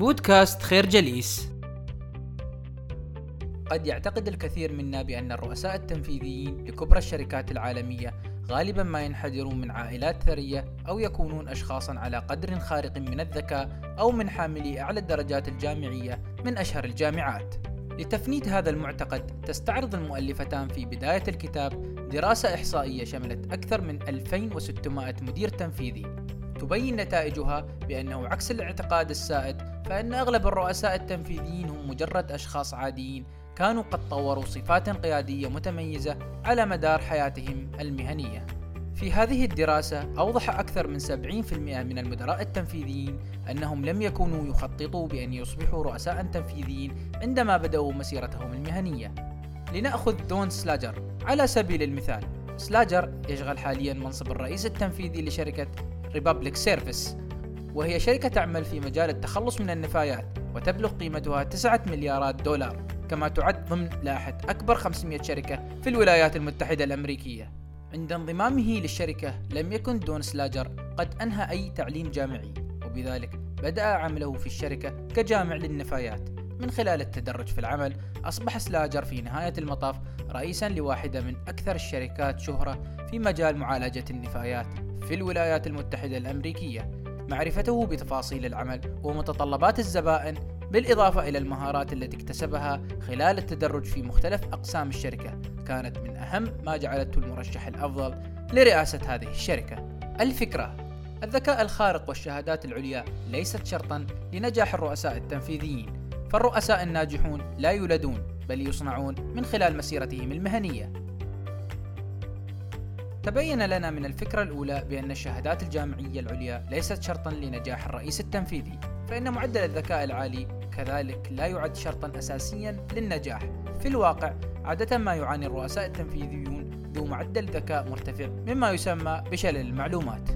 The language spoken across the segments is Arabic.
بودكاست خير جليس قد يعتقد الكثير منا بأن الرؤساء التنفيذيين لكبرى الشركات العالمية غالبا ما ينحدرون من عائلات ثرية أو يكونون أشخاصا على قدر خارق من الذكاء أو من حاملي أعلى الدرجات الجامعية من أشهر الجامعات. لتفنيد هذا المعتقد تستعرض المؤلفتان في بداية الكتاب دراسة إحصائية شملت أكثر من 2600 مدير تنفيذي تبين نتائجها بأنه عكس الاعتقاد السائد فإن أغلب الرؤساء التنفيذيين هم مجرد أشخاص عاديين كانوا قد طوروا صفات قيادية متميزة على مدار حياتهم المهنية. في هذه الدراسة أوضح أكثر من 70% من المدراء التنفيذيين أنهم لم يكونوا يخططوا بأن يصبحوا رؤساء تنفيذيين عندما بدأوا مسيرتهم المهنية. لنأخذ دون سلاجر على سبيل المثال. سلاجر يشغل حاليا منصب الرئيس التنفيذي لشركة Republic Services وهي شركة تعمل في مجال التخلص من النفايات وتبلغ قيمتها 9 مليارات دولار كما تعد ضمن لائحة أكبر 500 شركة في الولايات المتحدة الأمريكية. عند انضمامه للشركة لم يكن دون سلاجر قد أنهى أي تعليم جامعي وبذلك بدأ عمله في الشركة كجامع للنفايات. من خلال التدرج في العمل أصبح سلاجر في نهاية المطاف رئيسا لواحدة من أكثر الشركات شهرة في مجال معالجة النفايات في الولايات المتحدة الأمريكية. معرفته بتفاصيل العمل ومتطلبات الزبائن بالإضافة إلى المهارات التي اكتسبها خلال التدرج في مختلف أقسام الشركة. كانت من أهم ما جعلته المرشح الأفضل لرئاسة هذه الشركة. الفكرة الذكاء الخارق والشهادات العليا ليست شرطا لنجاح الرؤساء التنفيذيين. فالرؤساء الناجحون لا يولدون بل يصنعون من خلال مسيرتهم المهنية. تبين لنا من الفكرة الأولى بأن الشهادات الجامعية العليا ليست شرطا لنجاح الرئيس التنفيذي فإن معدل الذكاء العالي كذلك لا يعد شرطا أساسيا للنجاح. في الواقع عادة ما يعاني الرؤساء التنفيذيون ذو معدل ذكاء مرتفع مما يسمى بشلل المعلومات.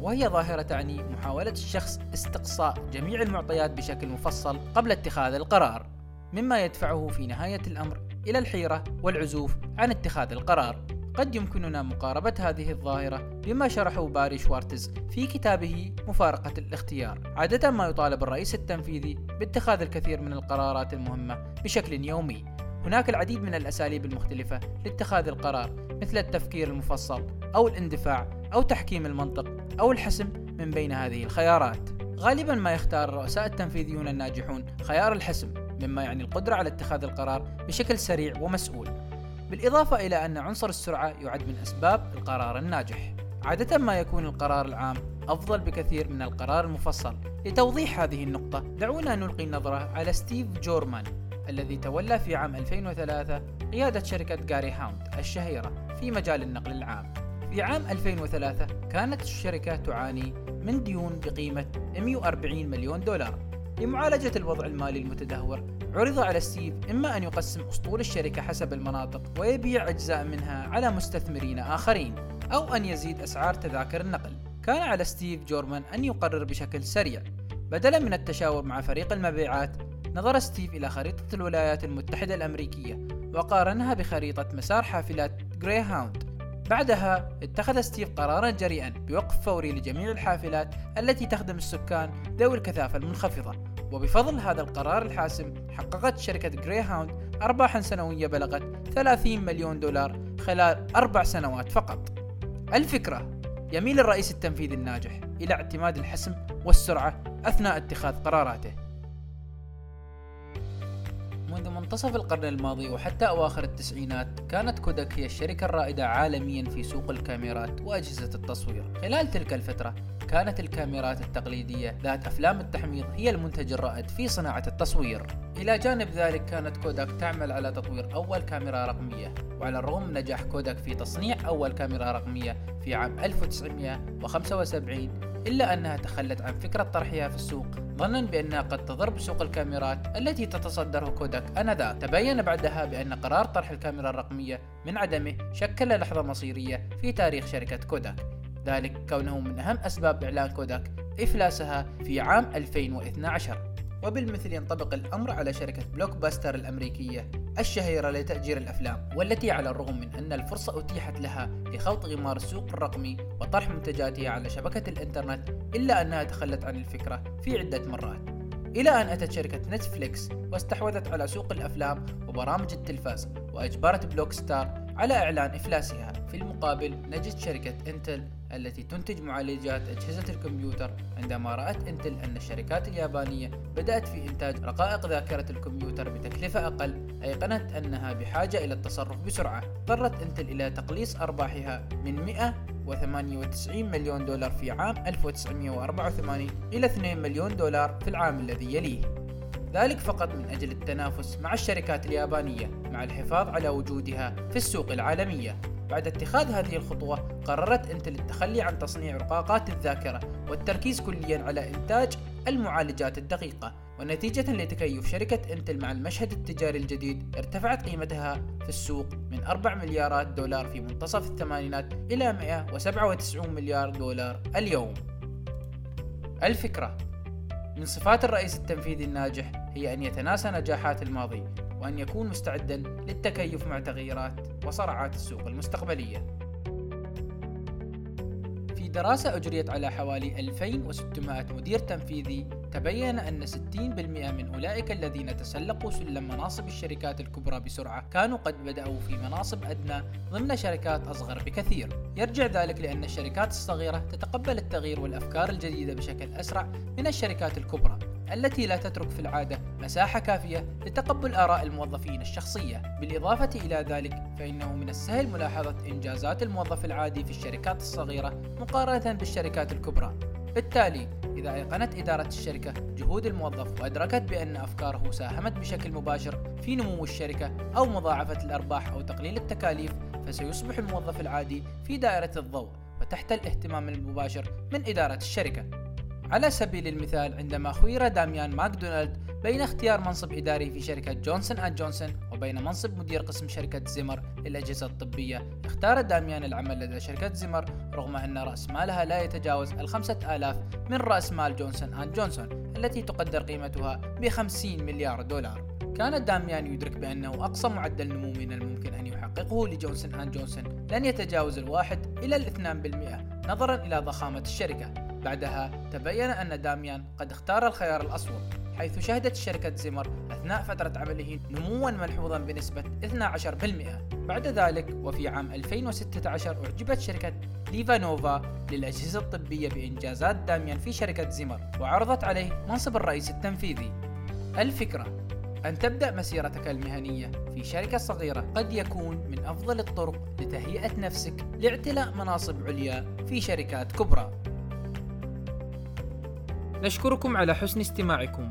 وهي ظاهرة تعني محاولة الشخص استقصاء جميع المعطيات بشكل مفصل قبل اتخاذ القرار مما يدفعه في نهاية الأمر إلى الحيرة والعزوف عن اتخاذ القرار. قد يمكننا مقاربة هذه الظاهرة بما شرحه باري شوارتز في كتابه مفارقة الاختيار. عادة ما يطالب الرئيس التنفيذي باتخاذ الكثير من القرارات المهمة بشكل يومي. هناك العديد من الأساليب المختلفة لاتخاذ القرار مثل التفكير المفصل أو الاندفاع أو تحكيم المنطق أو الحسم من بين هذه الخيارات. غالبا ما يختار الرؤساء التنفيذيون الناجحون خيار الحسم مما يعني القدرة على اتخاذ القرار بشكل سريع ومسؤول بالإضافة إلى أن عنصر السرعة يعد من أسباب القرار الناجح. عادة ما يكون القرار العام أفضل بكثير من القرار المفصل. لتوضيح هذه النقطة دعونا نلقي نظرة على ستيف جورمان الذي تولى في عام 2003 قيادة شركة Greyhound الشهيرة في مجال النقل العام. في عام 2003 كانت الشركة تعاني من ديون بقيمة 140 مليون دولار. لمعالجة الوضع المالي المتدهور عرض على ستيف إما أن يقسم أسطول الشركة حسب المناطق ويبيع أجزاء منها على مستثمرين آخرين أو أن يزيد أسعار تذاكر النقل. كان على ستيف جورمان أن يقرر بشكل سريع. بدلا من التشاور مع فريق المبيعات نظر ستيف إلى خريطة الولايات المتحدة الأمريكية وقارنها بخريطة مسار حافلات Greyhound بعدها اتخذ ستيف قرارا جريئا بوقف فوري لجميع الحافلات التي تخدم السكان ذوي الكثافة المنخفضة. وبفضل هذا القرار الحاسم حققت شركة Greyhound أرباحا سنوية بلغت 30 مليون دولار خلال أربع سنوات فقط. الفكرة يميل الرئيس التنفيذي الناجح إلى اعتماد الحسم والسرعة أثناء اتخاذ قراراته. منذ منتصف القرن الماضي وحتى أواخر التسعينات كانت كوداك هي الشركة الرائدة عالميا في سوق الكاميرات وأجهزة التصوير. خلال تلك الفترة كانت الكاميرات التقليدية ذات أفلام التحميض هي المنتج الرائد في صناعة التصوير. إلى جانب ذلك كانت كوداك تعمل على تطوير أول كاميرا رقمية وعلى الرغم من نجاح كوداك في تصنيع أول كاميرا رقمية في عام 1975 إلا أنها تخلت عن فكرة طرحها في السوق ظنا بأنها قد تضر بسوق الكاميرات التي تتصدره كوداك آنذاك. تبين بعدها بأن قرار طرح الكاميرا الرقمية من عدمه شكل لحظة مصيرية في تاريخ شركة كوداك ذلك كونه من أهم أسباب إعلان كوداك إفلاسها في عام 2012 وبالمثل ينطبق الأمر على شركة Blockbuster الأمريكية. الشهيرة لتأجير الأفلام والتي على الرغم من أن الفرصة أتيحت لها لخوض غمار السوق الرقمي وطرح منتجاتها على شبكة الإنترنت إلا أنها تخلت عن الفكرة في عدة مرات. إلى أن أتت شركة نتفليكس واستحوذت على سوق الأفلام وبرامج التلفاز وأجبرت Blockbuster على إعلان إفلاسها في المقابل نجد شركة إنتل التي تنتج معالجات أجهزة الكمبيوتر عندما رأت إنتل أن الشركات اليابانية بدأت في إنتاج رقائق ذاكرة الكمبيوتر بتكلفة أقل أيقنت أنها بحاجة إلى التصرف بسرعة. اضطرت إنتل إلى تقليص أرباحها من 198 مليون دولار في عام 1984 إلى 2 مليون دولار في العام الذي يليه. ذلك فقط من أجل التنافس مع الشركات اليابانية مع الحفاظ على وجودها في السوق العالمية. بعد اتخاذ هذه الخطوة قررت إنتل التخلي عن تصنيع رقاقات الذاكرة والتركيز كليا على إنتاج المعالجات الدقيقة. ونتيجة لتكيف شركة انتل مع المشهد التجاري الجديد ارتفعت قيمتها في السوق من 4 مليارات دولار في منتصف الثمانينات إلى 197 مليار دولار اليوم الفكرة من صفات الرئيس التنفيذي الناجح هي أن يتناسى نجاحات الماضي وأن يكون مستعدا للتكيف مع تغييرات وصرعات السوق المستقبلية. في دراسة أجريت على حوالي 2600 مدير تنفيذي تبين أن 60% من أولئك الذين تسلقوا سلم مناصب الشركات الكبرى بسرعة كانوا قد بدأوا في مناصب أدنى ضمن شركات أصغر بكثير. يرجع ذلك لأن الشركات الصغيرة تتقبل التغيير والأفكار الجديدة بشكل أسرع من الشركات الكبرى، التي لا تترك في العادة مساحة كافية لتقبل آراء الموظفين الشخصية، بالإضافة إلى ذلك فإنه من السهل ملاحظة إنجازات الموظف العادي في الشركات الصغيرة مقارنة بالشركات الكبرى. بالتالي إذا أيقنت إدارة الشركة جهود الموظف وأدركت بأن أفكاره ساهمت بشكل مباشر في نمو الشركة أو مضاعفة الأرباح أو تقليل التكاليف فسيصبح الموظف العادي في دائرة الضوء وتحت الاهتمام المباشر من إدارة الشركة. على سبيل المثال عندما خير داميان ماكدونالد بين اختيار منصب إداري في شركة جونسون أند جونسون وبين منصب مدير قسم شركة Zimmer للأجهزة الطبية. اختار داميان العمل لدى شركة Zimmer رغم أن رأس مالها لا يتجاوز الخمسة آلاف من رأس مال جونسون أند جونسون التي تقدر قيمتها بخمسين مليار دولار. كان داميان يدرك بأنه أقصى معدل نمو من الممكن أن يحققه لجونسون أند جونسون لن يتجاوز الواحد إلى الاثنان بالمئة نظرا إلى ضخامة الشركة. بعدها تبين أن داميان قد اختار الخيار الأصوب حيث شهدت شركة Zimmer أثناء فترة عمله نموا ملحوظا بنسبة 12% بعد ذلك وفي عام 2016 أعجبت شركة ليفانوفا للأجهزة الطبية بإنجازات داميان في شركة زيمر وعرضت عليه منصب الرئيس التنفيذي. الفكرة أن تبدأ مسيرتك المهنية في شركة صغيرة قد يكون من أفضل الطرق لتهيئة نفسك لاعتلاء مناصب عليا في شركات كبرى. نشكركم على حسن استماعكم.